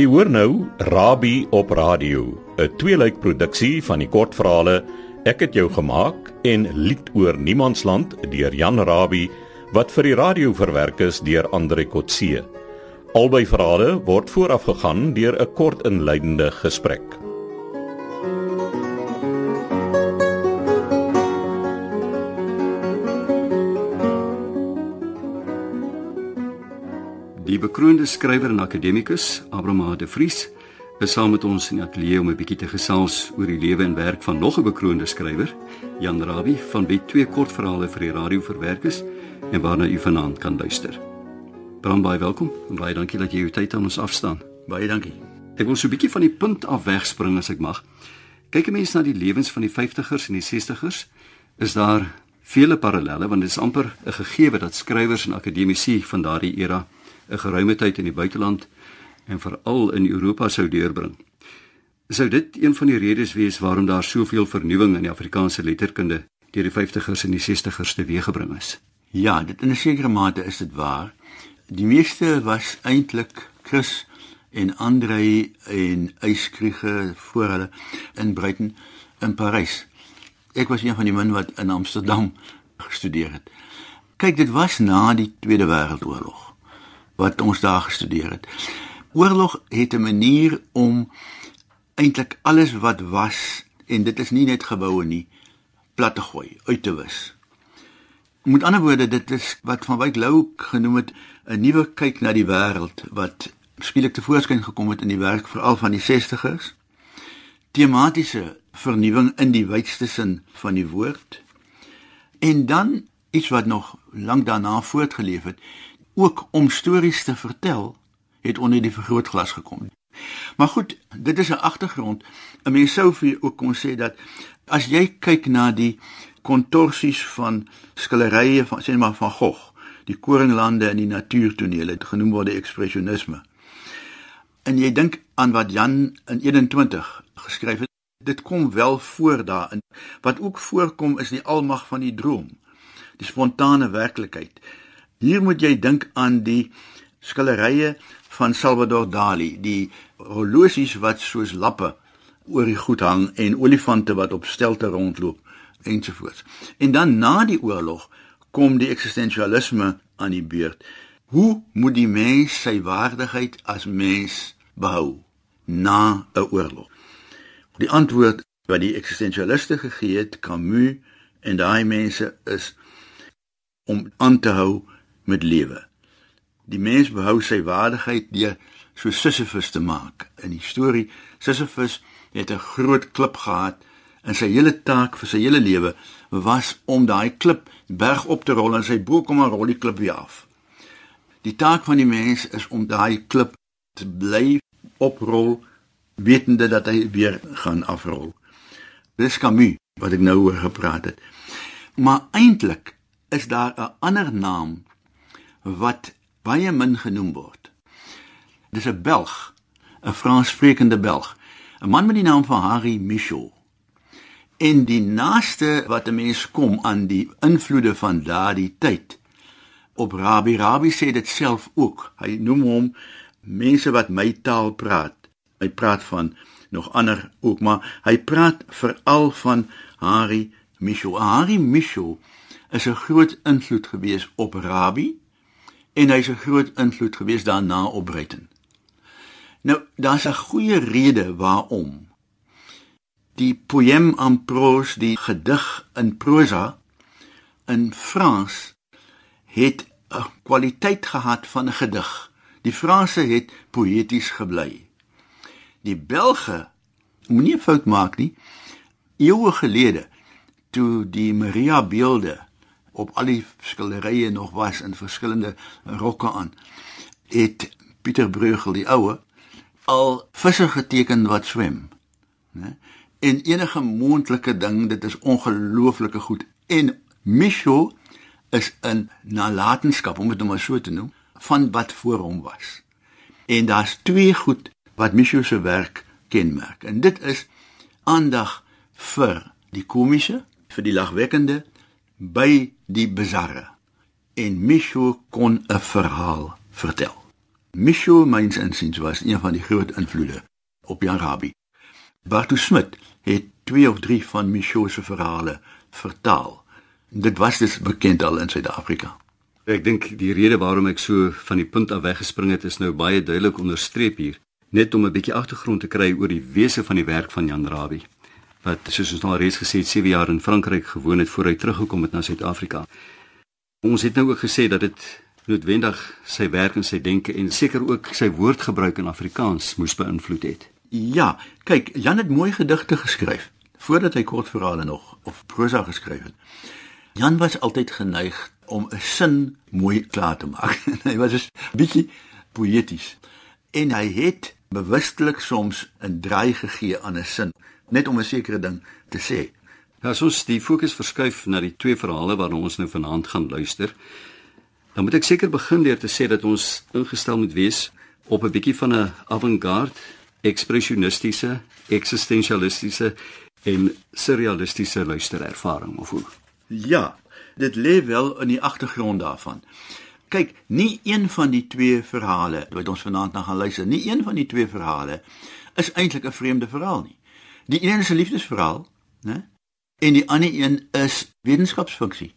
U hoor nou Rabbi op radio, 'n tweeluik produksie van die kortverhale Ek het jou gemaak en Lied oor Niemandsland deur Jan Rabbi wat vir die radio verwerk is deur Andre Kotse. Albei verhale word voorafgegaan deur 'n kort inleidende gesprek. Die bekroonde skrywer en akademikus, Abraham de Vries, is saam met ons in die ateljee om 'n bietjie te gesels oor die lewe en werk van nog 'n bekroonde skrywer, Jan Rabie, van wie twee kortverhale vir die radio verwerk is en waarna u vanaand kan luister. Bram baie welkom en baie dankie dat jy jou tyd aan ons afstaan. Baie dankie. Ek wil so 'n bietjie van die punt af wegspring as ek mag. Kyk 'n mens na die lewens van die 50ers en die 60ers, is daar vele parallelle want dit is amper 'n gegewe dat skrywers en akademici van daardie era 'n geruime tyd in die buiteland en veral in Europa sou deurbring. Sou dit een van die redes wees waarom daar soveel vernuwing in die Afrikaanse letterkunde deur die 50ers en die 60ers teweeggebring is? Ja, dit in 'n sekere mate is dit waar. Die meeste was eintlik Chris en Andre en Eyskriege voor hulle in Brighton in Parys. Ek was een van die min wat in Amsterdam gestudeer het. Kyk, dit was na die Tweede Wêreldoorlog wat ons daar gestudeer het. Oorlog het 'n manier om eintlik alles wat was en dit is nie net geboue nie plat te gooi, uit te wis. Met ander woorde, dit is wat van Wyk Lou genoem het 'n nuwe kyk na die wêreld wat skielik te voorskyn gekom het in die werk veral van die 60's. Tematiese vernuwing in die wydste sin van die woord. En dan iets wat nog lank daarna voortgeleef het, ook om stories te vertel, het onder die vergrootglas gekom. Maar goed, dit is 'n agtergrond. 'n Mens sou vir ook kon sê dat as jy kyk na die kontorsies van skilderye van sê maar van Gogh, die koringlande en die natuurtonele, dit genoem word ekspresionisme. En jy dink aan wat Jan in 21 geskryf het, dit kom wel voor daarin. Wat ook voorkom is die almag van die droom, die spontane werklikheid, Hier moet jy dink aan die skilderye van Salvador Dali, die horlosies wat soos lappe oor die goed hang en olifante wat op stelte rondloop ensovoorts. En dan na die oorlog kom die eksistensialisme aan die beurt. Hoe moet die mens sy waardigheid as mens behou na 'n oorlog? Die antwoord wat die eksistensialiste gegee het, Camus en daai mense is om aan te hou met lewe. Die mens behou sy waardigheid deur so Sisyphus te maak. In die storie Sisyphus het 'n groot klip gehad en sy hele taak vir sy hele lewe was om daai klip berg op te rol en sy bo kom maar rol die klip weer af. Die taak van die mens is om daai klip te bly oprol wetende dat hy weer gaan afrol. Dis Camus wat ek nou oor gepraat het. Maar eintlik is daar 'n ander naam wat baie min genoem word. Dis 'n Belg, 'n Franssprekende Belg, 'n man met die naam van Harry Michaud. En die naaste wat 'n mens kom aan die invloede van daardie tyd op Rabbi Rabbi sê dit self ook. Hy noem hom mense wat my taal praat. Hy praat van nog ander ook, maar hy praat veral van Harry Michaud. Harry Michaud is 'n groot invloed gewees op Rabbi en hy's 'n groot invloed gewees daarna op Brighton. Nou, daar's 'n goeie rede waarom die poem en prose, die gedig in prosa in Frans het 'n kwaliteit gehad van 'n gedig. Die Franse het poëties gebly. Die Belge moenie fout maak nie. Eeue gelede toe die Maria beelde op al die skilderye nog was in verskillende rokke aan het Pieter Bruegel die oue al visse geteken wat swem né? En enige moontlike ding dit is ongelooflike goed. En Micho is 'n nalatenskap om dit nou maar so te noem van wat voor hom was. En daar's twee goed wat Micho se werk kenmerk. En dit is aandag vir die komiese vir die lagwekkende by die bizarre en Micho kon 'n verhaal vertel. Micho myns insiens was een van die groot invloede op Jan Rabie. Bartu Smit het twee of drie van Micho se verhale vertaal. Dit was dus bekend al in Suid-Afrika. Ek dink die rede waarom ek so van die punt af weggespring het is nou baie duidelik onderstreep hier, net om 'n bietjie agtergrond te kry oor die wese van die werk van Jan Rabie wat soos ons nou reeds gesê het 7 jaar in Frankryk gewoon het voor hy teruggekom het na Suid-Afrika. Ons het nou ook gesê dat dit noodwendig sy werk en sy denke en seker ook sy woordgebruik in Afrikaans moes beïnvloed het. Ja, kyk, Jan het mooi gedigte geskryf voordat hy kortverhale nog of prosa geskryf het. Jan was altyd geneig om 'n sin mooi klaar te maak. hy was 'n bietjie poëties. En hy het bewustelik soms 'n draai gegee aan 'n sin, net om 'n sekere ding te sê. Nou as ons die fokus verskuif na die twee verhale waarna ons nou vanaand gaan luister, dan moet ek seker begin deur te sê dat ons ingestel moet wees op 'n bietjie van 'n avant-garde, ekspressionistiese, eksistensialistiese en surrealistiese luisterervaring of hoe. Ja, dit lê wel in die agtergrond daarvan. Kyk, nie een van die twee verhale wat ons vanaand na gaan luister, nie een van die twee verhale is eintlik 'n vreemde verhaal nie. Die een is 'n liefdesverhaal, né? En die ander een is wetenskapsfiksie.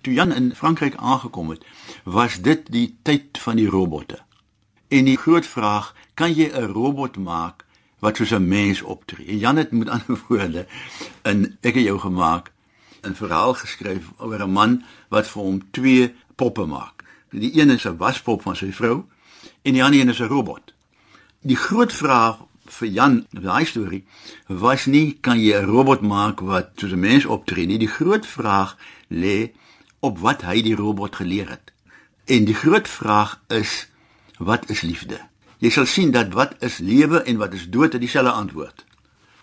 Toe Jan in Frankryk aangekom het, was dit die tyd van die robotte. En die groot vraag, kan jy 'n robot maak wat soos 'n mens optree? En Jan het met ander woorde in ek het jou gemaak 'n verhaal geskryf oor 'n man wat vir hom twee poppe maak. Die een is 'n waspop van sy vrou en die ander een is 'n robot. Die groot vraag vir Jan in daai storie was nie kan jy 'n robot maak wat soos 'n mens optree nie. Die groot vraag lê op wat hy die robot geleer het. En die groot vraag is wat is liefde? Jy sal sien dat wat is lewe en wat is dood het dieselfde antwoord.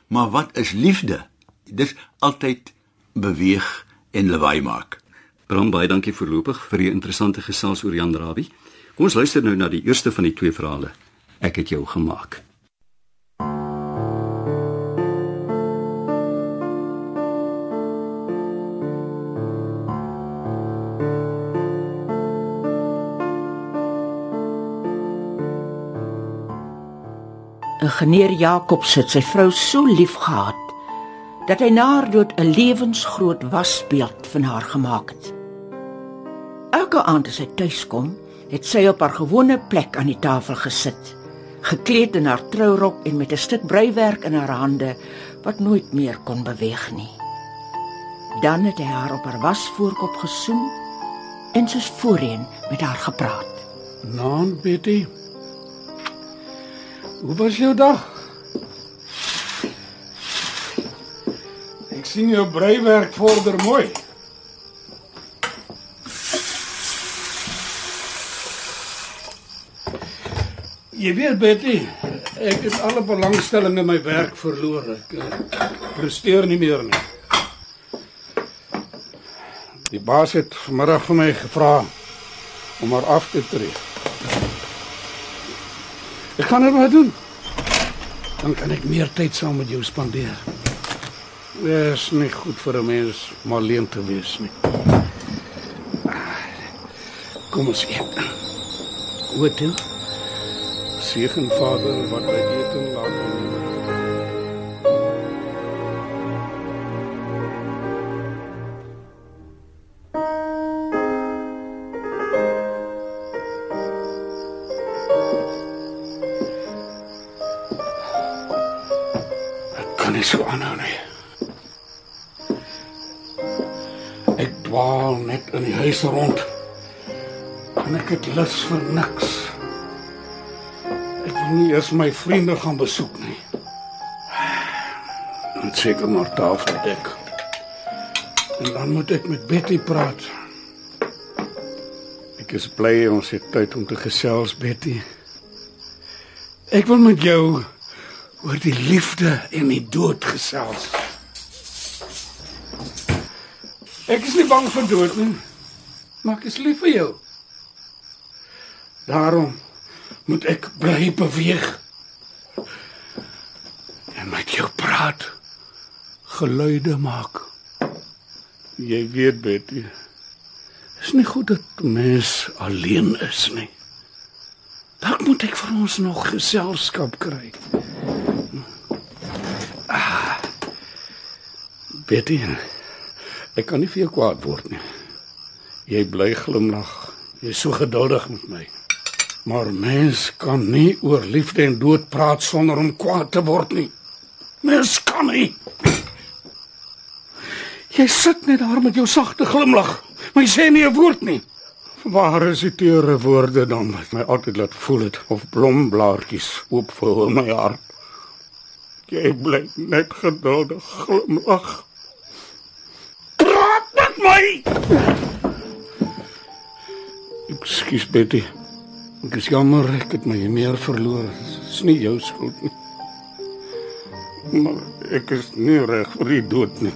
Maar wat is liefde? Dis altyd beweeg en lawaai maak. Bram baie dankie voorlopig vir die interessante gesels oor Jan Rabie. Kom ons luister nou na die eerste van die twee verhale. Ek het jou gemaak. 'n Geneer Jakobs het sy vrou so lief gehad dat hy na haar dood 'n lewensgroot wasbeeld van haar gemaak het. Elke aand as sy tuis kom, het sy op haar gewone plek aan die tafel gesit, gekleed in haar trourok en met 'n stuk breiwerk in haar hande wat nooit meer kon beweeg nie. Dan het hy haar op haar wasvoorkop gesoen en soos voorheen met haar gepraat. "Naam, Betty. Hoe was jou dag?" sien jou breiwerk vorder mooi. Jy weet Betty, ek het alle belangstelling in my werk verloor. Ek uh, presteer nie meer nie. Die baas het vanmiddag vir my gevra om maar af te tree. Ek kan dit maar doen. Dan kan ek meer tyd saam met jou spandeer. Dit is nie goed vir 'n mens om alleen te wees nie. Kom ons eet. Wat doen? Seën Vader wat by eten laat net in die huis rond. En ek het lus vir niks. Ek wil nie eers my vriende gaan besoek nie. En seker maar tafel dek. En dan moet ek met Betty praat. Ek is bly ons het tyd om te gesels, Betty. Ek wil met jou oor die liefde en die dood gesels. Ek is nie bang vir dood nie. Maar ek is lief vir jou. Daarom moet ek bly beweeg. En met jou praat. Geluide maak. Jy weet Betty. Is nie goed dat mens alleen is nie. moet ek vir ons nog geselskap kry? Ah. Betty, ek kan nie vir jou kwaad word nie. Jy bly glimlag. Jy's so geduldig met my. Maar mens kan nie oor liefde en dood praat sonder om kwaad te word nie. Mens kan nie. Jy sit net daar met jou sagte glimlag, maar jy sê nie 'n woord nie. Waar is die teure woorde dan wat my altyd laat voel het of blomblaartjies oopvou in my hart? Jy bly net geduldig glimlag. Met my. Ekskuus Betty. Ek is jammer ek het my meer verloor. Dit is nie jou skuld nie. Maar ek is nie reg vir die dood nie.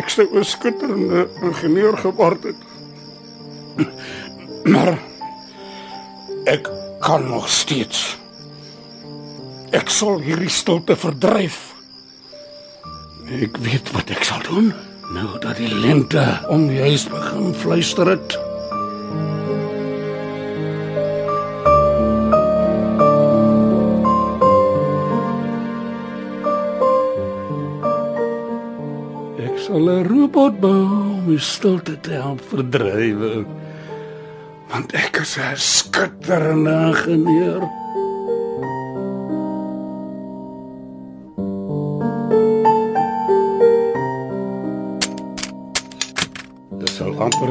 Ek sou 'n skitterende ingenieur geword het. Maar ek kan nog steeds. Ek sal hierdie stilte verdryf. Ek weet wat ek sal doen. Nou dat die lente om die huis begin fluister het. Ek sal 'n robot bou om die stilte te help verdrywe. Want ek is 'n skitterende ingenieur.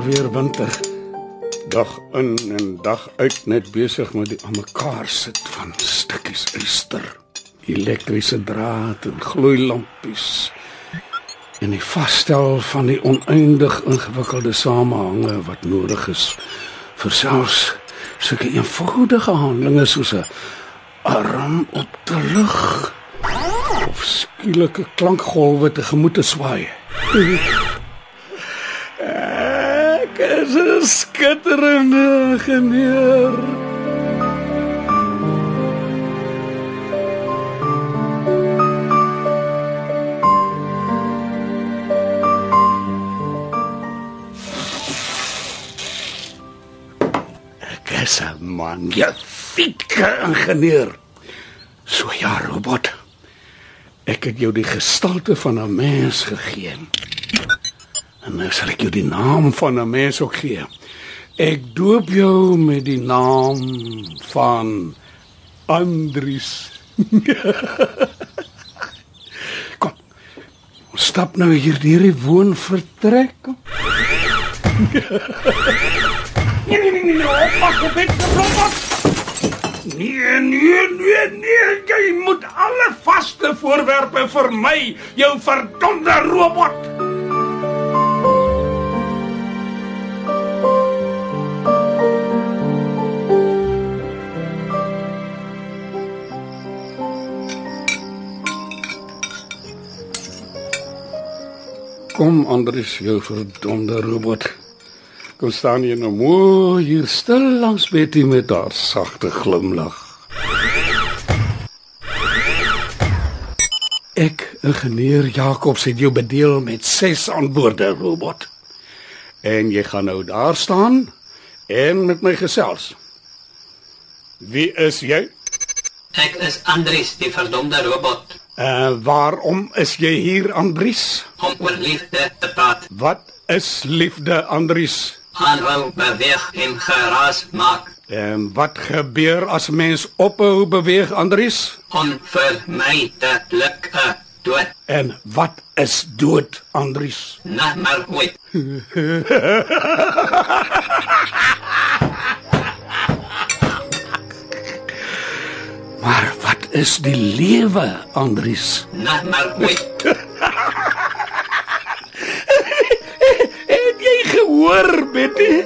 Weer winter. Dag in en dag uit net besig met die aan mekaar sit van stukkies yster, elektriese draad en gloeilampies en die vasstel van die oneindig ingewikkelde samehange wat nodig is vir selfs sulke eenvoudige handelinge soos 'n arm op te lig of skielike klankgolwe tegemoet te swaai. 'n skitterende is 'n man, jy fietke ingenieur. So ja, robot. Ek het jou die gestalte van 'n mens gegee. Nou sal ek jou die naam van 'n mens ook gee. Ek doop jou met die naam van Andries. Kom. Ons stap nou hier deur die woonvertrek. Kom. Nee, nee, nee, nee, oppak op dit robot. Nee, nee, nee, nee, jy moet alle vaste voorwerpe vir my, jou verdomde robot. Kom Andries, jou verdomde robot. Kom staan jy nou mooi hier stil langs Betty met haar sagte glimlag. Ek, ingenieur Jacobs, het jou bedeel met ses antwoorde, robot. En jy gaan nou daar staan en met my gesels. Wie is jy? Ek is Andries, die verdomde robot. Uh, waarom is jy hier, Andries? Om oor liefde te praat. Wat is liefde, Andries? Aanhou beweeg en geraas maak. En wat gebeur as mens ophou beweeg, Andries? Om vir my te lukke dood. En wat is dood, Andries? Na maar ooit. Maar wat is die lewe, Andries? Na maar ooit. Het jy gehoor, Betty?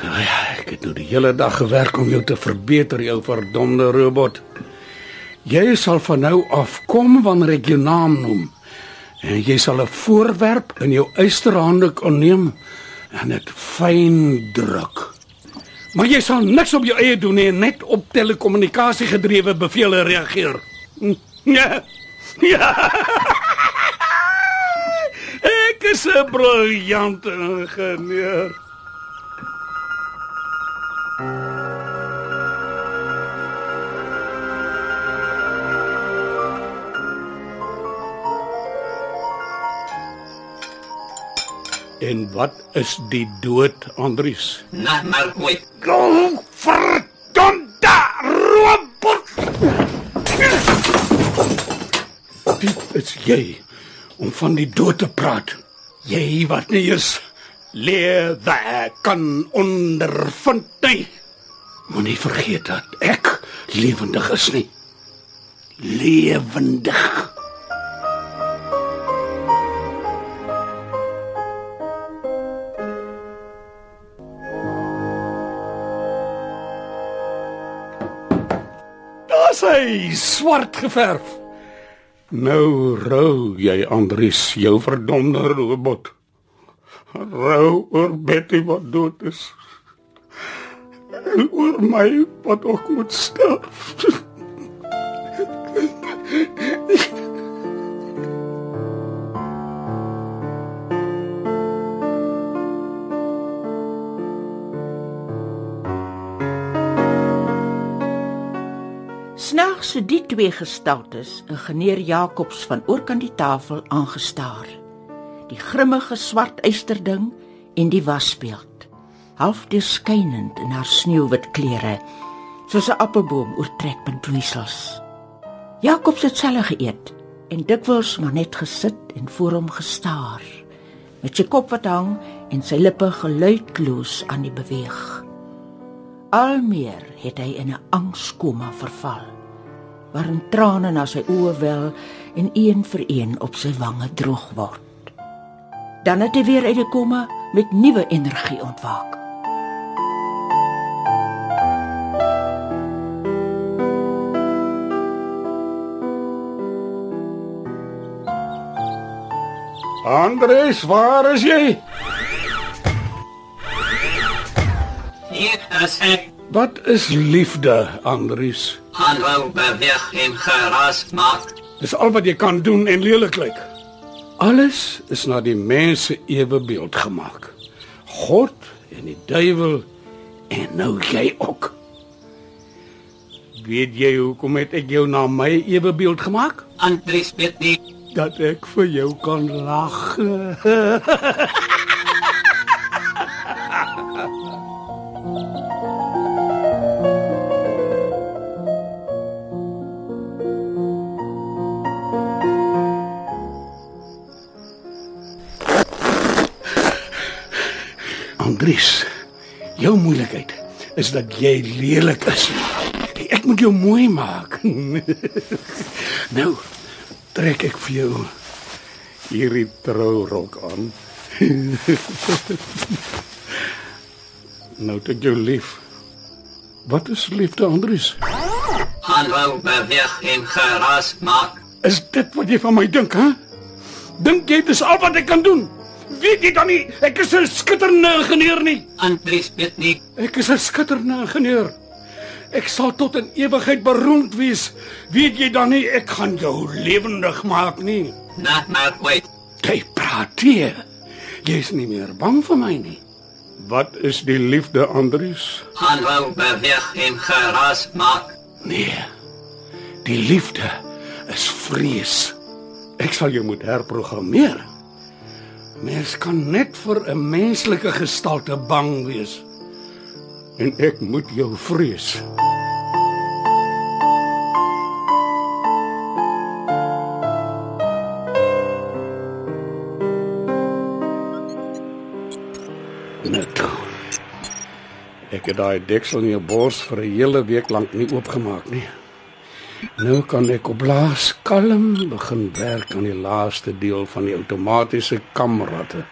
Ja, ek het nou die hele dag gewerk om jou te verbeter, jou verdomde robot. Jy sal van nou af kom wanneer ek jou naam noem. En jy sal 'n voorwerp in jou eysterhande kon neem en dit fyn druk. Maar jy sal niks op jou eie doen nie, net op telekommunikasie gedrewe bevele reageer. Ja. Ja. Ek is 'n briljante ingenieur. En wat is die dood, Andries? Na maar ooit. Oh, verdomde robot! Dit is jy om van die dood te praat. Jy wat nie eens lewe kan ondervind nie. Moenie vergeet dat ek lewendig is nie. Lewendig. Daar's hy swart geverf. Nou rou jy Andries, jou verdomde robot. Rou oor Betty wat dood is. En oor my wat ook moet sterf. Snags so die twee gestaltes, ingenieur Jacobs van oorkant die tafel aangestaar. Die grimmige swart eysterding en die wasbeeld, half deurskynend in haar sneeuwwit klere, soos 'n appelboom oor trekpunt wissels. Jacobs het self geëet en dikwels maar net gesit en voor hom gestaar, met sy kop wat hang en sy lippe geluidloos aan die beweeg. Al meer het hy in 'n angskoma verval, waarin trane na sy oë wel en een vir een op sy wange droog word. Dan het hy weer uit die koma met nuwe energie ontwaak. Andries, waar is jy? Hier is ek. Wat is liefde, Andries? Aanhou beweeg en geraas maak. Dis al wat jy kan doen en lelik lyk. Alles is na die mens se ewebeeld gemaak. God en die duiwel en nou jy ook. Weet jy hoekom het ek jou na my ewebeeld gemaak? Andries weet nie. Dat ek vir jou kan lag. Andries, jou moeilikheid is dat jy lelik is. Ek moet jou mooi maak. nou trek ek vir jou hierdie trourok aan. nou dit jou lief. Wat is liefde, Andries? Aanhou beweeg en geraas maak. Is dit wat jy van my dink, hè? Dink jy dis al wat ek kan doen? Weet jy dan nie ek is 'n skitterende ingenieur nie? Andries weet nie. Ek is 'n skitterende ingenieur. Ek sal tot in ewigheid beroemd wees. Weet jy dan nie ek gaan jou lewendig maak nie? Na maar ooit. Jy praat hier. Jy is nie meer bang vir my nie. Wat is die liefde, Andries? Aanhou beweeg en geraas maak. Nee. Die liefde is vrees. Ek sal jou moet herprogrammeer. Mens kan net vir 'n menslike gestalte bang wees. En ek moet jou vrees. Net. Ek het daai deksel in jou bors vir 'n hele week lank nie oopgemaak nie. Nou kan ek op laas kalm begin werk aan die laaste deel van die outomatiese kamratte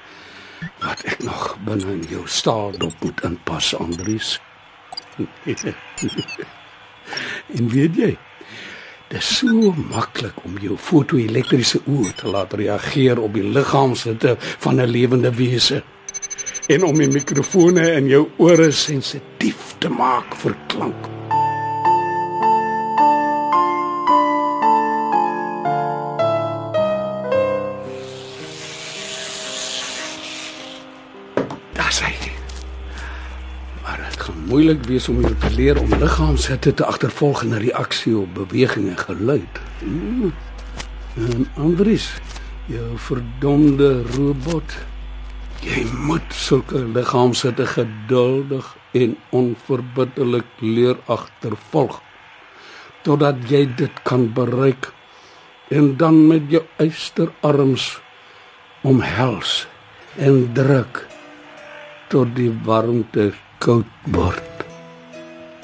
wat ek nog binne in jou staaldop moet inpas, Andries. en weet jy, dit is so maklik om jou foto-elektriese oë te laat reageer op die liggaamshitte van 'n lewende wese en om die mikrofone in jou ore sensitief liefde maak verklank. Daar's moeilik wees om jou te leer om liggaamshitte te agtervolg in 'n reaksie op beweging en geluid. Hmm. En Andries, jou verdomde robot. Jy moet sulke liggaamshitte geduldig en onverbiddelik leer agtervolg totdat jy dit kan bereik en dan met jou eysterarms omhels en druk tot die warmte koud word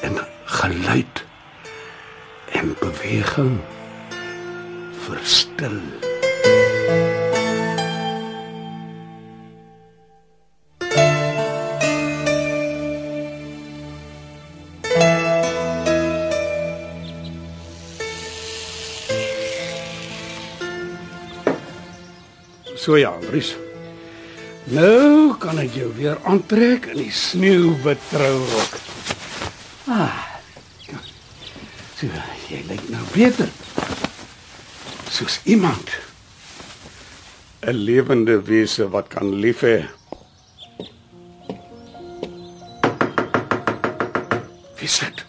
en geluid en beweging verstil. So ja, Ries. Nou kan ek jou weer aantrek in die sneeuwwit trourok. Ah. So, jy lyk nou beter. Soos iemand 'n lewende wese wat kan lief hê. Wie sit?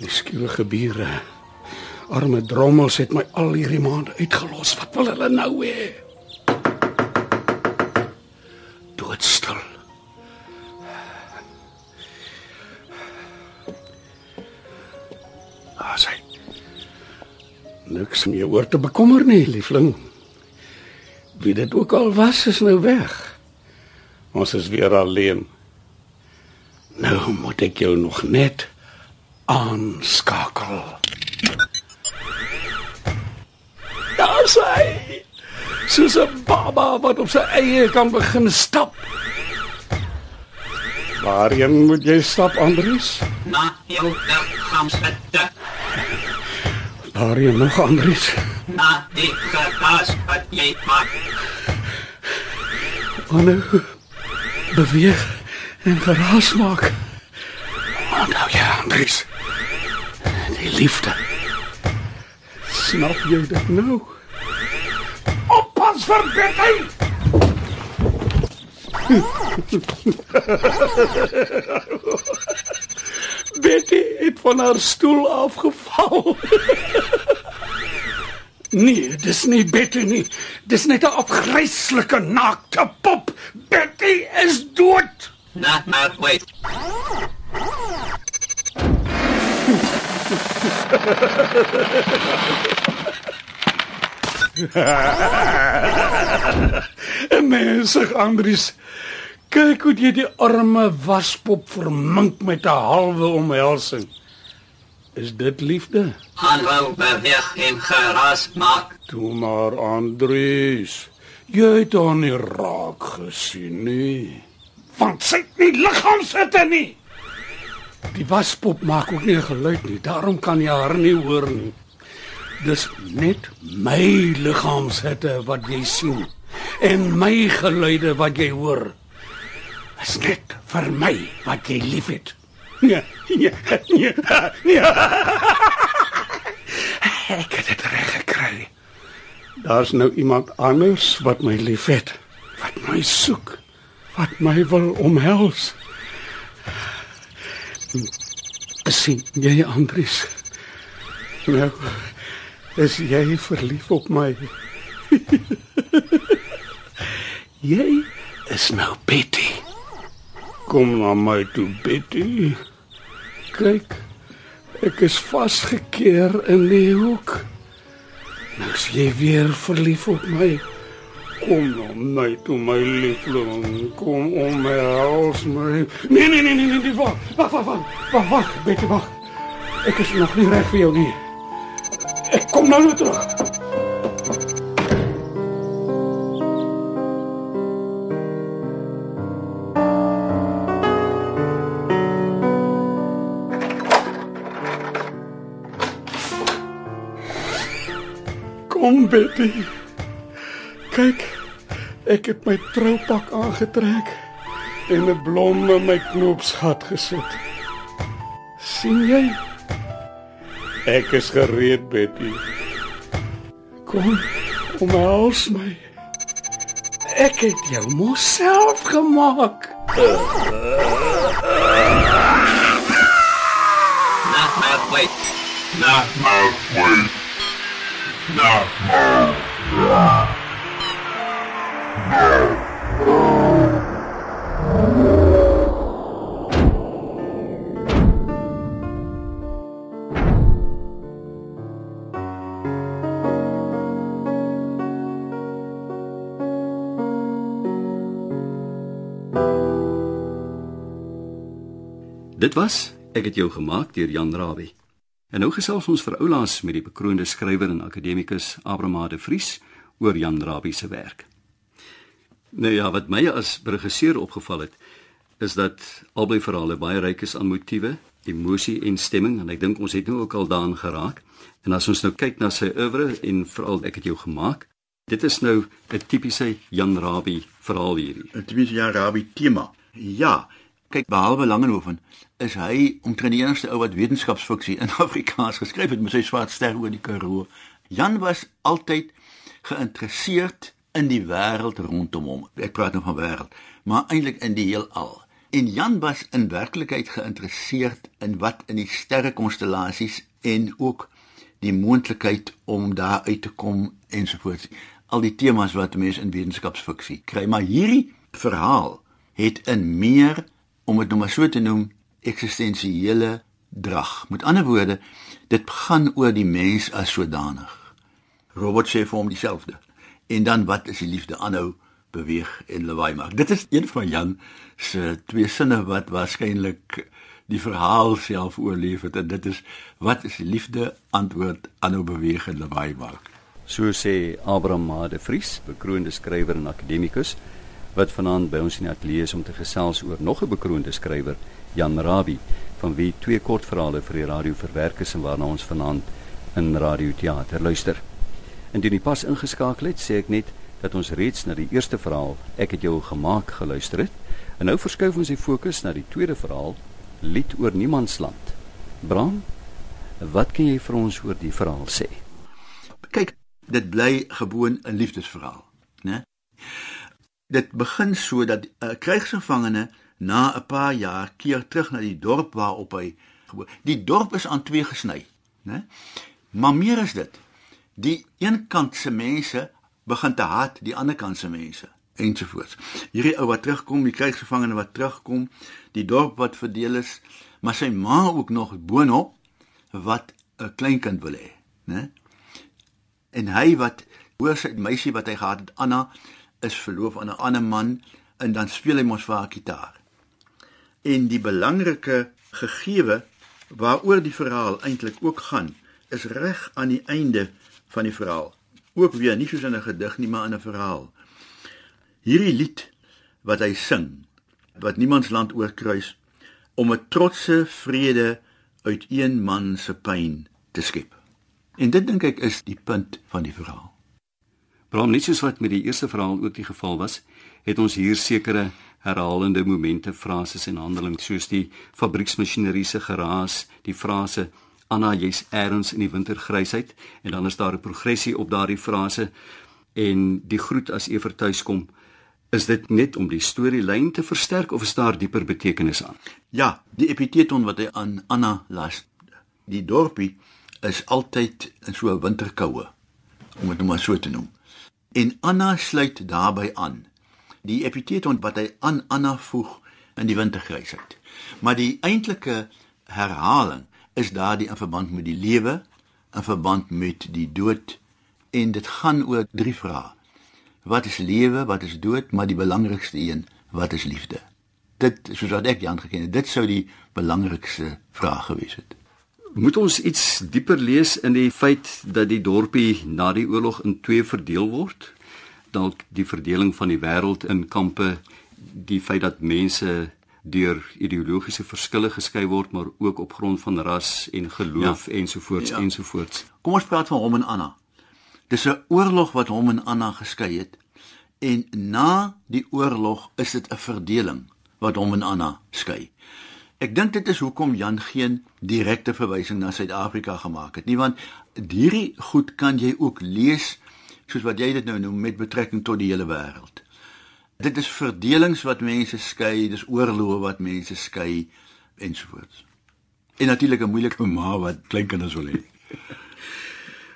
Die skielige bure. Arme drommels het my al hierdie maande uitgelos. Wat wil hulle nou hê? Niks om jou oor te bekommer nie, liefling. Wie dit ook al was, is nou weg. Ons is weer alleen. Nou moet ek jou nog net aanskakel. Daar sy. Soos 'n baba wat op sy eie kan begin stap. Waarheen moet jy stap, Andries? Na jou liggaamshitte. Waarheen nog, Andries? Na die geraas wat jy maak. Wanneer beweeg en geraas maak. Onthou jy, Andries? Die liefde. Snap jy dit nou? Oppas vir Betty! Het van haar stoel afgeval. Nee, dis nie Betty nie. Dis net 'n afgryslike naakte pop. Betty is dood. Na maar wait. En mensig Andries. Kyk hoe jy die arme waspop vermink met 'n halwe omhelsing. Is dit liefde? Aanhou beweeg en geraas maak. Toe maar Andries. Jy het haar nie raak gesien nie. Want sy het nie liggaamshitte nie. Die waspop maak ook nie 'n geluid nie. Daarom kan jy haar nie hoor nie. Dis net my liggaamshitte wat jy sien en my geluide wat jy hoor. Is net vir my wat jy liefhet. Nee, nee, nee. nee. Ek het dit reg gekry. Daar's nou iemand anders wat my liefhet, wat my soek, wat my wil omhels. Sien jy Andries? Nou, is jy verlief op my? jy is nou Betty. Kom na my toe, Betty. Kyk, ek is vasgekeer in die hoek. Nou is jy weer verlief op my. Kom na my toe, my liefling. Kom om my hals my. Nee, nee, nee, nee, nee, nee wag. Wag, wag, wag. Wag, wag, Betty, wag. Ek is nog nie reg vir jou nie. Ek kom nou weer terug. Kom Betty. Kyk, ek het my troupak aangetrek. en 'n blom in my knoopsgat gesit. sien jy? Ek is gereed, Betty. Kom, omhels my. Ek het jou mos self gemaak. Not my way. Not my way. Dit was Ek het jou gemaak deur Jan Rabie. En nou gesels ons vir oulaas met die bekroonde skrywer en akademikus Abraham de Vries oor Jan Rabie se werk. Nou ja, wat my as regisseur opgeval het, is dat albei verhale baie ryk is aan motiewe, emosie en stemming en ek dink ons het nou ook al daaraan geraak. En as ons nou kyk na sy oeuvre en veral Ek het jou gemaak, dit is nou 'n tipiese Jan Rabie verhaal hierdie. 'n tipiese Jan Rabie tema. Ja, kyk behalwe Langehoven is hy omtrent die enigste ou wat wetenskapsfiksie in Afrikaans geskryf het met sy swart ster oor die Karoo. Jan was altyd geïnteresseerd in die wêreld rondom hom. Ek praat nou van wêreld, maar eintlik in die heelal. En Jan was in werklikheid geïnteresseerd in wat in die sterrekonstellasies en ook die moontlikheid om daar uit te kom ensovoorts. Al die temas wat mense in wetenskapsfiksie kry, maar hierdie verhaal het in meer om dit nou maar so te noem eksistensiële drag. Met ander woorde, dit gaan oor die mens as sodanig. Robert sê vir hom dieselfde. En dan wat is die liefde aanhou beweeg en lawaai maak. Dit is een van Jan se twee sinne wat waarskynlik die verhaal self oorleef het en dit is wat is die liefde antwoord aanhou beweeg en lawaai maak. So sê Abraham Made Vries, bekroonde skrywer en akademikus wat vanaand by ons in die ateljee is om te gesels oor nog 'n bekroonde skrywer, Jan Rabie, van wie twee kortverhale vir die radio verwerk is en waarna ons vanaand in radioteater luister. Indien jy pas ingeskakel het, sê ek net dat ons reeds na die eerste verhaal, Ek het jou gemaak, geluister het. En nou verskuif ons die fokus na die tweede verhaal, Lied oor Niemandsland. Bram, wat kan jy vir ons oor die verhaal sê? Kyk, dit bly gewoon 'n liefdesverhaal, né? Dit begin so dat 'n uh, krygsgevangene na 'n paar jaar keer terug na die dorp waarop hy gewoon. Die dorp is aan twee gesny, né? Maar meer is dit. Die een kant se mense begin te haat die ander kant se mense ensovoorts. Hierdie ou wat terugkom, die krygsgevangene wat terugkom, die dorp wat verdeel is, maar sy ma ook nog boonop wat 'n kleinkind wil hê, né? En hy wat hoor sy meisie wat hy gehad het, Anna, is verloof aan 'n ander man en dan speel hy mos vir haar gitaar. En die belangrike gegewe waaroor die verhaal eintlik ook gaan, is reg aan die einde van die verhaal. Ook weer nie soos in 'n gedig nie, maar in 'n verhaal. Hierdie lied wat hy sing, wat niemandsland oorkruis om 'n trotse vrede uit een man se pyn te skep. En dit dink ek is die punt van die verhaal. Bram net soos wat met die eerste verhaal ook die geval was, het ons hier sekere herhalende momente, frases en handelings soos die fabrieksmasjinerie se geraas, die frase Anna jy's eers in die wintergrysheid en dan is daar 'n progressie op daardie frase en die groet as Ever tuis kom. Is dit net om die storielyn te versterk of is daar dieper betekenis aan? Ja, die epiteton wat hy aan Anna las, die dorpie is altyd in so 'n winterkoue om dit nou maar so te noem. En Anna sluit daarbey aan. Die epiteton wat hy aan Anna voeg in die wintergrysheid. Maar die eintlike herhaling is daardie in verband met die lewe, in verband met die dood en dit gaan oor drie vrae. Wat is lewe, wat is dood, maar die belangrikste een, wat is liefde? Dit soos wat ek Jan geken het, dit sou die belangrikste vraag gewees het. Moet ons iets dieper lees in die feit dat die dorpie na die oorlog in twee verdeel word? Dalk die verdeling van die wêreld in kampe, die feit dat mense deur ideologiese verskille geskei word, maar ook op grond van ras en geloof ja. ensovoorts ja. ensovoorts. Kom ons praat van hom en Anna. Dis 'n oorlog wat hom en Anna geskei het en na die oorlog is dit 'n verdeling wat hom en Anna skei. Ek dink dit is hoekom Jan geen direkte verwysing na Suid-Afrika gemaak het nie, want hierdie goed kan jy ook lees soos wat jy dit nou noem met betrekking tot die hele wêreld. Dit is verdelings wat mense skei, dis oorloë wat mense skei ensovoorts. En natuurlik 'n moeilike ma wat kleinkinders wil hê.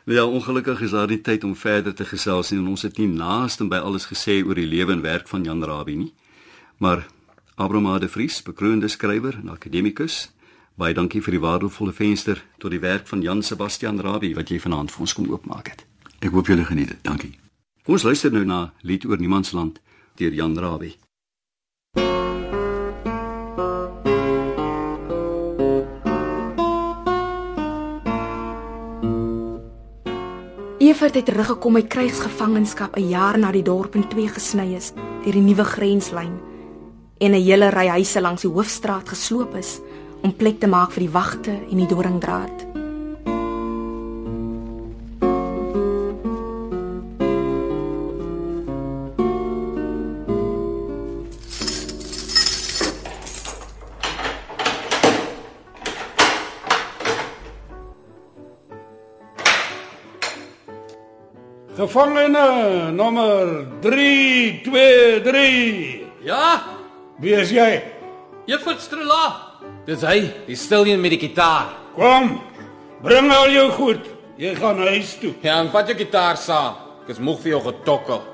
Ja, ongelukkig is daar nie tyd om verder te gesels nie en ons het nie naaste by alles gesê oor die lewe en werk van Jan Rabie nie. Maar Abraham de Vries, bekroonde skrywer en akademikus, baie dankie vir die waardevolle venster tot die werk van Jan Sebastian Rabie wat jy vanaand vir ons kom oopmaak het. Ek hoop julle geniet dit. Dankie. Kom ons luister nou na Lied oor Niemandsland deur Jan Rabie. Evert het teruggekom uit krygsgevangenskap 'n jaar na die dorp in twee gesny is deur die nuwe grenslyn en 'n hele ry huise langs die hoofstraat gesloop is om plek te maak vir die wagte en die doringdraad. Gevangene nommer 323. Ja, Wie is jy? Juffrou Strela. Dis hy, die stil een met die gitaar. Kom. Bring al jou goed. Jy gaan huis toe. Ja, en vat jou gitaar saam. Ek is moeg vir jou getokkel.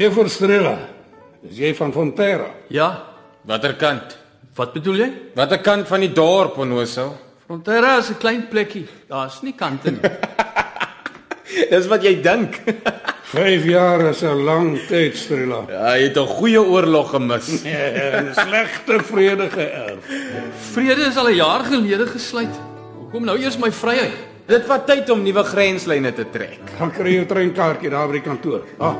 Juffrou Strella. Is jy van Fonterra? Ja, watter kant? Wat bedoel jy? Watter kant van die dorp onnoosou? Frontera is 'n klein plekkie. Daar's nie kante nie. Dis wat jy dink. 5 jaar is 'n lang tyd, Strella. Ja, jy het 'n goeie oorlog gemis. En slegte vrede geërf. Vrede is al 'n jaar gelede gesluit. Hoekom nou eers my vryheid? Dit vat tyd om nuwe grenslyne te trek. Gaan kry jou treinkaartjie daar by die kantoor. Ah.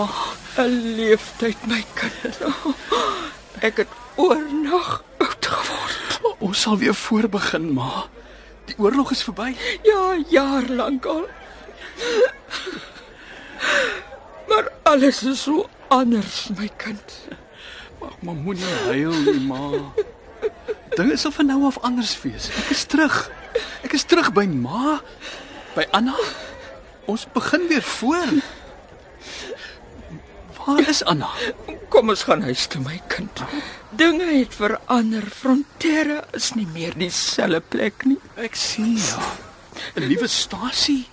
Jaar ma. 'n leeftyd my kind. Ek het oornag oud geword. Ons sal weer voorbegin, ma. Die oorlog is verby. Ja, jaar lank al. Maar alles is so anders, my kind. Ag, maar moenie huil nie, ma. Dinge sal van nou af anders wees. Ek is terug. Ek is terug by ma, by Anna. Ons begin weer voor. Waar is Anna? Kom ons gaan huis toe, my kind. Dinge het verander. Fronterre is nie meer dieselfde plek nie. Ek sien ja. 'n Nuwe stasie,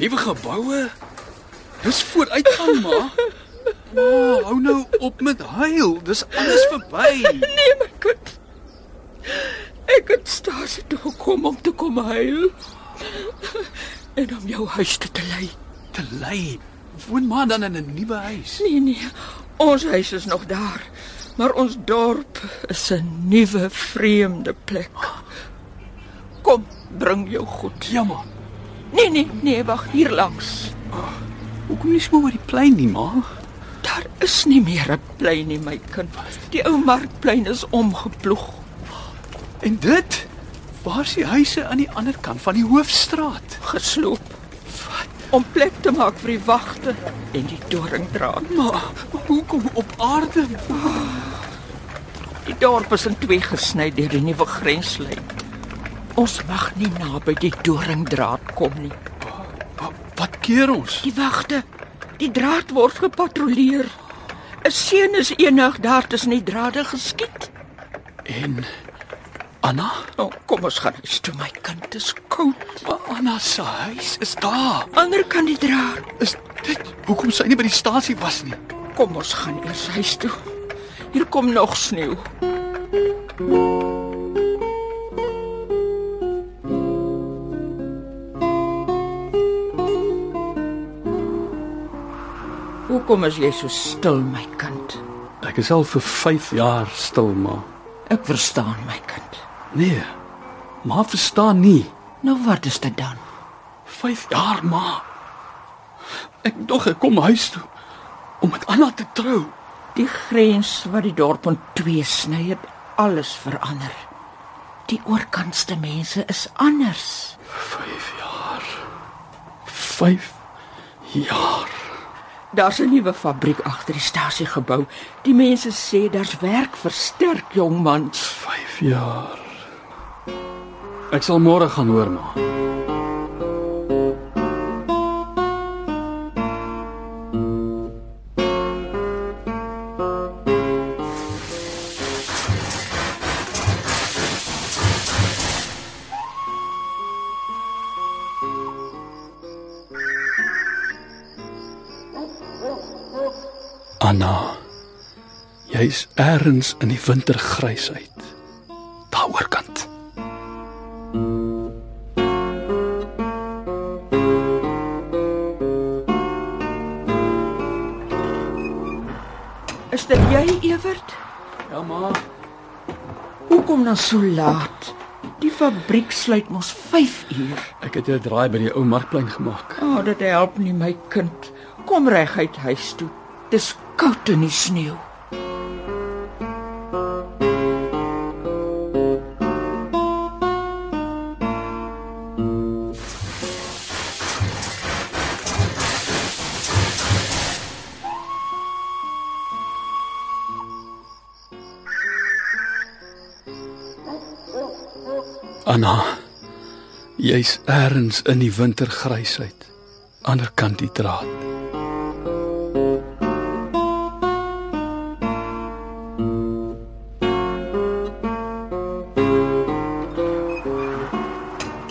nuwe geboue. Dis vooruitgang, ma. Ma, hou nou op met huil. Dis alles verby. Nee, my kind. Ek het stasie toe gekom om te kom huil. En om jou huis toe te lei. Te lei. Woon maar dan in 'n nuwe huis. Nee, nee. Ons huis is nog daar. Maar ons dorp is 'n nuwe vreemde plek. Kom, bring jou goed. Ja, ma. Nee, nee, nee, wag hier langs. Hoekom nie sommer oor die plein nie, ma? Daar is nie meer 'n plein nie, my kind. Die ou markplein is omgeploeg. En dit? Waar is die huise aan die ander kant van die hoofstraat? gesloop. Om plek te maak vir die wagte en die doringdraad. Maar, maar hoekom op aarde? Die dorp is in twee gesny deur die nuwe grenslyn. Ons mag nie naby die doringdraad kom nie. Wa- Wat keer ons? Die wagte, die draad word gepatrolleer. 'n Seun is eendag daar tussen die drade geskiet. En Anna? Oh, kom ons gaan huis toe, my kind. Dit is koud. Maar Anna se huis is daar. Ander kan die draad. Is dit hoekom sy nie by die stasie was nie? Kom ons gaan eers huis toe. Hier kom nog sneeu. Hoekom is jy so stil, my kind? Ek is al vir 5 jaar stil, ma. Ek verstaan, my kind. Nee. Ma verstaan nie. Nou wat is dit dan? 5 jaar, ma. Ek dog ek kom huis toe om met Anna te trou. Die grens wat die dorp in twee sny het alles verander. Die oorkantste mense is anders. 5 jaar. 5 jaar. Daar's 'n nuwe fabriek agter die stasie gebou. Die mense sê daar's werk vir sterk jong mans. 5 jaar. Ek sal môre gaan hoor, ma. Anna, jy's eers in die wintergrysheid. Daaroor Hoekom dan so laat? Die fabriek sluit mos 5 uur. Ek het 'n draai by die ou markplein gemaak. O, oh, dit help nie my kind. Kom reguit huis toe. Dis koud in die sneeu. Anna, jy's eers in die wintergrysheid. Ander kant die draad.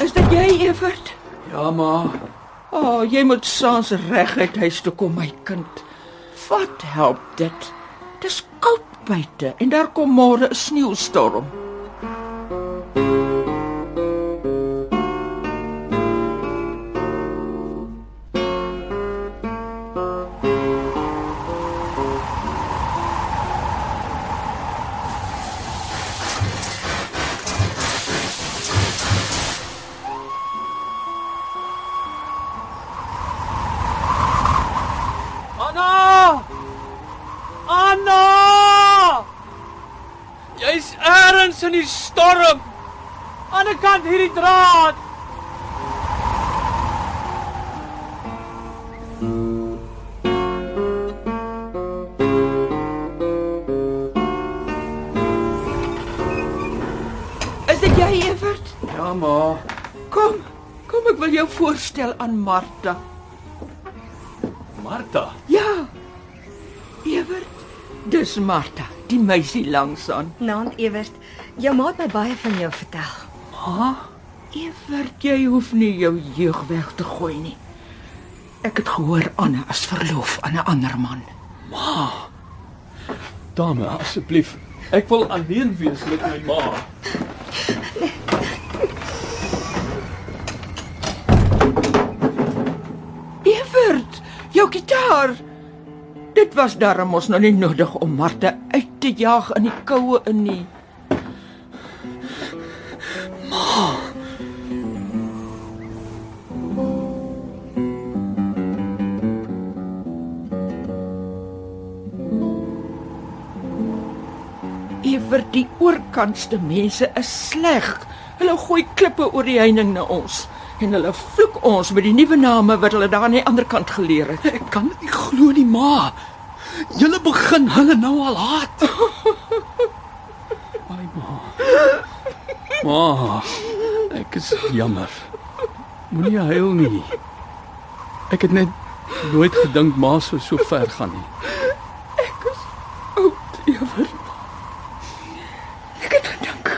Is dit jy, Evert? Ja, ma. O, oh, jy moet saans reguit huis toe kom, my kind. Wat help dit? Dis koud buite en daar kom môre 'n sneeustorm. Voorstel aan Martha. Martha. Ja. Evert, dis Martha, die meisie langs aan. Naand Ewert, jou ma het my baie van jou vertel. Ma, Evert, jy hoef nie jou jeug weg te gooi nie. Ek het gehoor Anna is verloof aan 'n ander man. Dame, asseblief. Ek wil alleen wees met my ma. Jou gitaar. Dit was darm ons nou nie nodig om Martha uit te jaag in die koue in nie. Evert, die oorkantste mense is sleg. Hulle gooi klippe oor die heining na ons en hulle vloek ons met die nuwe name wat hulle daar aan die ander kant geleer het. Ek kan dit nie glo nie, ma. Julle begin hulle nou al haat. Ai ma. Ma, ek is jammer. Moenie huil nie. Ek het net nooit gedink ma sou so ver gaan nie. Oud, Evert. Ek het gedink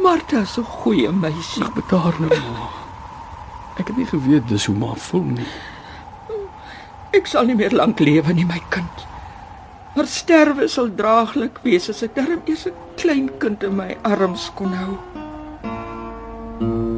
Martha's 'n goeie meisie. Bedaar nou ma. Ek het nie geweet dis hoe ma voel nie. Ek sal nie meer lank lewe nie, my kind. Maar sterwe sal draaglik wees as ek darm eers 'n klein kind in my arms kon hou. Evert,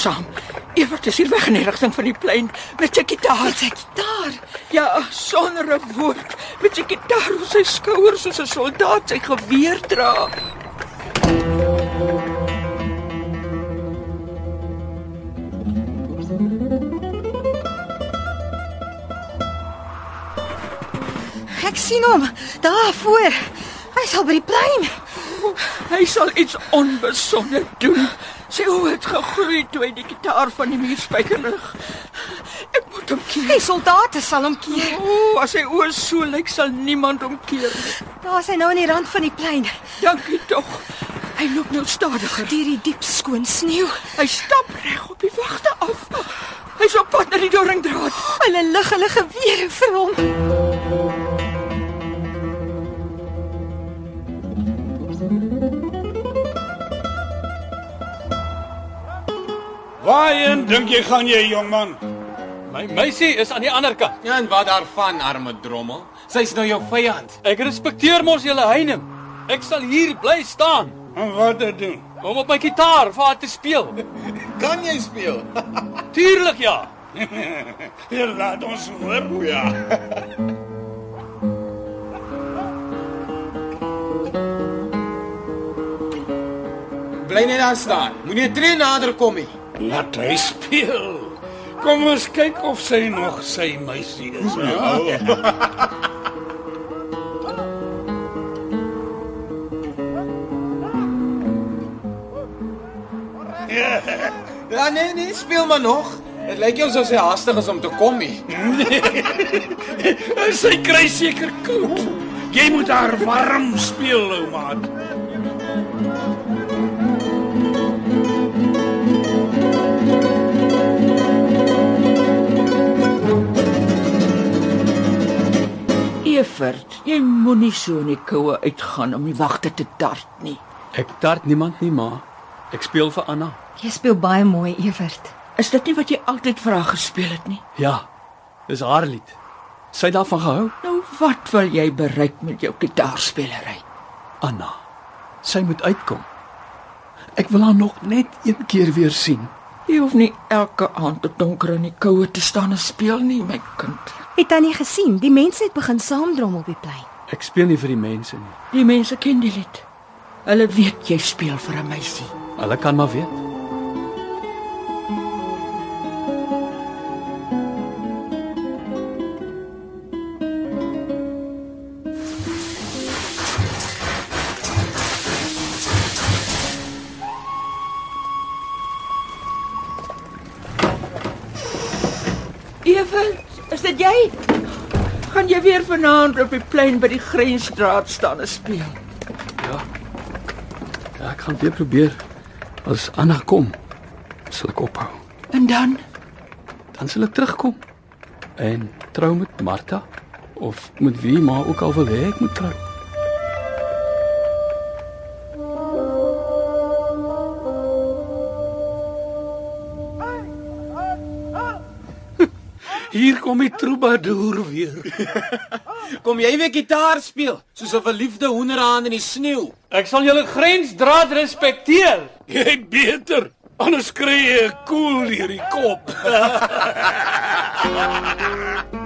saam. Evert is hier weg in die rigting van die plein met sy gitaar. Met sy gitaar. Ja, sonder 'n woord, met sy gitaar op sy skouers soos 'n soldaat sy geweer dra. Ek sien hom daar voor. Hy sal by die plein. Hy sal iets onbesonder doen. Oë het gegroei toe hy die gitaar van die muurspyker lig. Ek moet hom keer. Die soldate sal hom keer. O, as sy oë so lyk, sal niemand hom keer nie. Daar's hy nou aan die rand van die plein. Dankie tog. Hy loop nou stadiger deur die diep skoon sneeu. Hy stap reg op die wagte af. Hy's op pad na die doringdraad. Hulle lig hulle gewere vir hom. Dink jy gaan jy, jongman? My meisie is aan die ander kant. Ja, en wat daarvan, arme drommel? Sy's nou jou vyand. Ek respekteer mos julle heining. Ek sal hier bly staan En wat te doen? om op my gitaar vir haar te speel. Kan jy speel? Tuurlik ja. Ja, laat ons hoor. ja. Bly net daar staan. Moenie 'n tree nader kom nie. Laat hy speel. Kom ons kyk of sy nog sy meisie is. Ja. Ja nee nee, speel maar nog. Dit lyk jou soos hy haastig is om te kom nie. sy kry seker koud. Jy moet haar warm speel, ou maat. Evert, jy moenie so in die koue uitgaan om die wagte te tart nie. Ek tart niemand nie, ma. Ek speel vir Anna. Jy speel baie mooi, Evert. Is dit nie wat jy altyd vir haar gespeel het nie? Ja. Dis haar lied. Sy het daarvan gehou. Nou wat wil jy bereik met jou gitaarspeelery? Anna. Sy moet uitkom. Ek wil haar nog net een keer weer sien. Jy hoef nie elke aand tot donker in die koue te staan en speel nie, my kind. Het tannie gesien, die mense het begin saamdrom op die plein. Ek speel nie vir die mense nie. Die mense ken die lied. Hulle weet jy speel vir 'n meisie. Hulle kan maar weet. Vanaand op die plein by die grensstraat staan en speel? Ja. Ja, ek gaan weer probeer. As Anna kom, sal ek ophou. En dan? Dan sal ek terugkom. En trou met Martha of met wie maar ook al wil hê ek moet trou. Hier kom die troubadour weer. Kom jy weer gitaar speel soos 'n verliefde hoenderhaan in die sneeu? Ek sal julle grensdraad respekteer. Jy beter. Anders kry jy 'n koel hier die kop.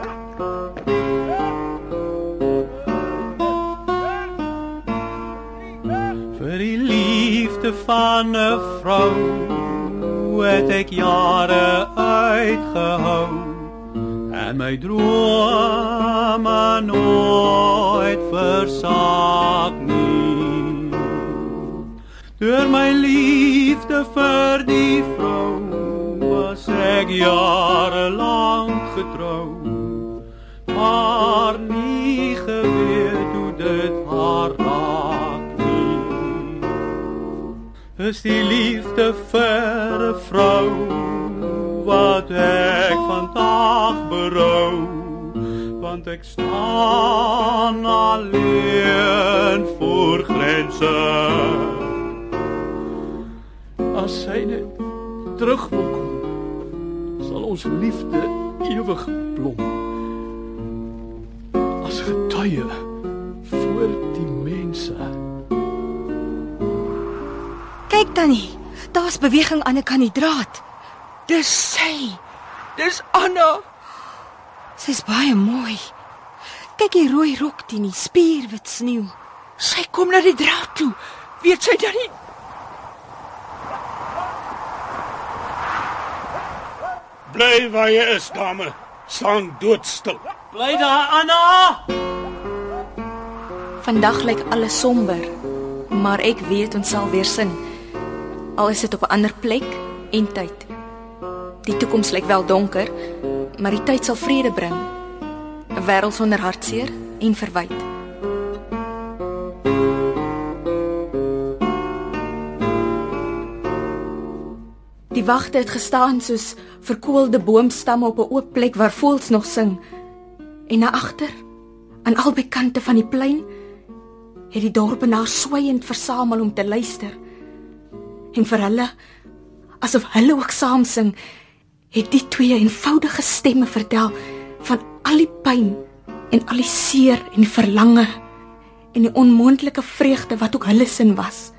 vir die liefde van 'n vrou het ek jare uitgehou en my drome nooit versaak nie deur my liefde vir die vrou was ek jare lank getrou maar nie geweet hoe dit haar raak nie is die liefde vir 'n vrou wat ek vandag berou want ek staan alleen voor grense. As sy net terug wil kom sal ons liefde ewig blom. As getuie voor die mense. Kyk tannie, daar's beweging aan 'n draad. Dis sy. Dis Anna. Sy's baie mooi. Kyk die rooi rok teen die spierwit sneeu. Sy kom na die draad toe. Weet sy dan nie? Bly waar jy is, dame. Staan doodstil. bly daar Anna Vandag lyk alles somber, maar ek weet ons sal weer sing. Al is dit op 'n ander plek en tyd. Die toekoms lyk wel donker, maar die tyd sal vrede bring. 'n Wêreld sonder hartseer en verwyte. Die wagte het gestaan soos verkoelde boomstamme op 'n oop plek waar voëls nog sing. En na agter, aan albei kante van die plein, het die dorpenaars swygend versamel om te luister. En vir hulle, asof hulle ook saam sing, het die twee eenvoudige stemme vertel van al die pyn en al die seer en die verlange en die onmoontlike vreugde wat ook hulle sin was.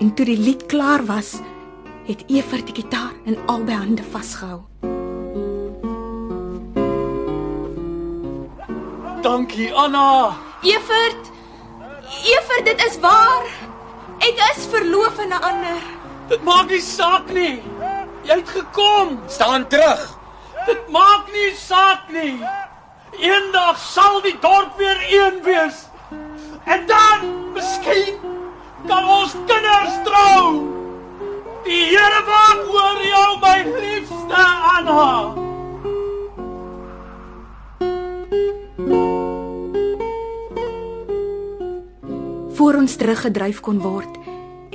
En toe die lied klaar was, het Evert die gitaar in albei hande vasgehou. dankie Anna Evert! Evert, dit is waar. Ek is verloof aan 'n ander. dit maak nie saak nie jy het gekom. Staan terug. dit maak nie saak nie. Eendag sal die dorp weer een wees. En dan miskien kan ons kinders trou. Die Here waak oor jou my liefste Anna. Voor ons teruggedryf kon word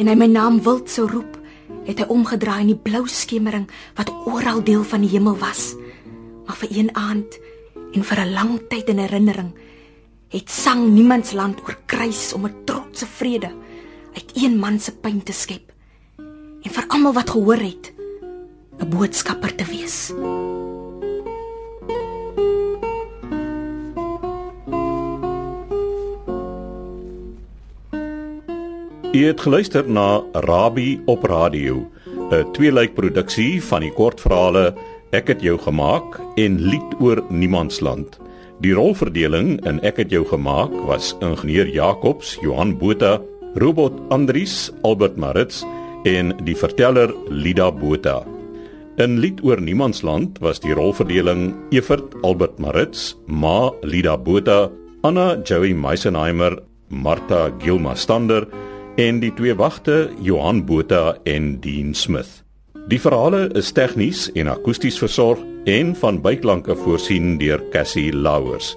en hy my naam wild sou roep, het hy omgedraai in die blou skemering wat oral deel van die hemel was. Maar vir een aand en vir 'n lang tyd in herinnering het sang niemandsland oorkruis om 'n trotse vrede uit een man se pyn te skep en vir almal wat gehoor het 'n boodskapper te wees. U het geluister na Rabbi op radio, 'n tweeluik produksie van die kortverhale Ek het jou gemaak en Lied oor Niemandsland. Die rolverdeling in Ek het jou gemaak was ingenieur Jacobs, Johan Botha, Robot Andries, Albert Maritz en die verteller Lida Botha. In Lied oor Niemandsland was die rolverdeling Evert Albert Maritz, Ma Lida Botha, Anna Joey Meisenheimer, Martha Gilma Stander en die twee wagte Johan Botha en Dean Smith. Die verhale is tegnies en akoesties versorg en van byklanke voorsien deur Cassie Louwers.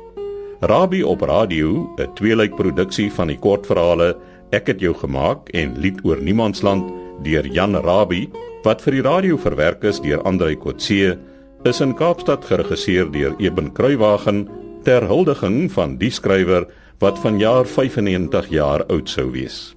Rabbi op radio, 'n tweeluik produksie van die kortverhale Ek het jou gemaak en Lied oor Niemandsland deur Jan Rabbi wat vir die radio verwerk is deur Andrei Kotse, is in Kaapstad geregisseer deur Eben Kruiwagen ter huldiging van die skrywer wat vanjaar 95 jaar oud sou wees.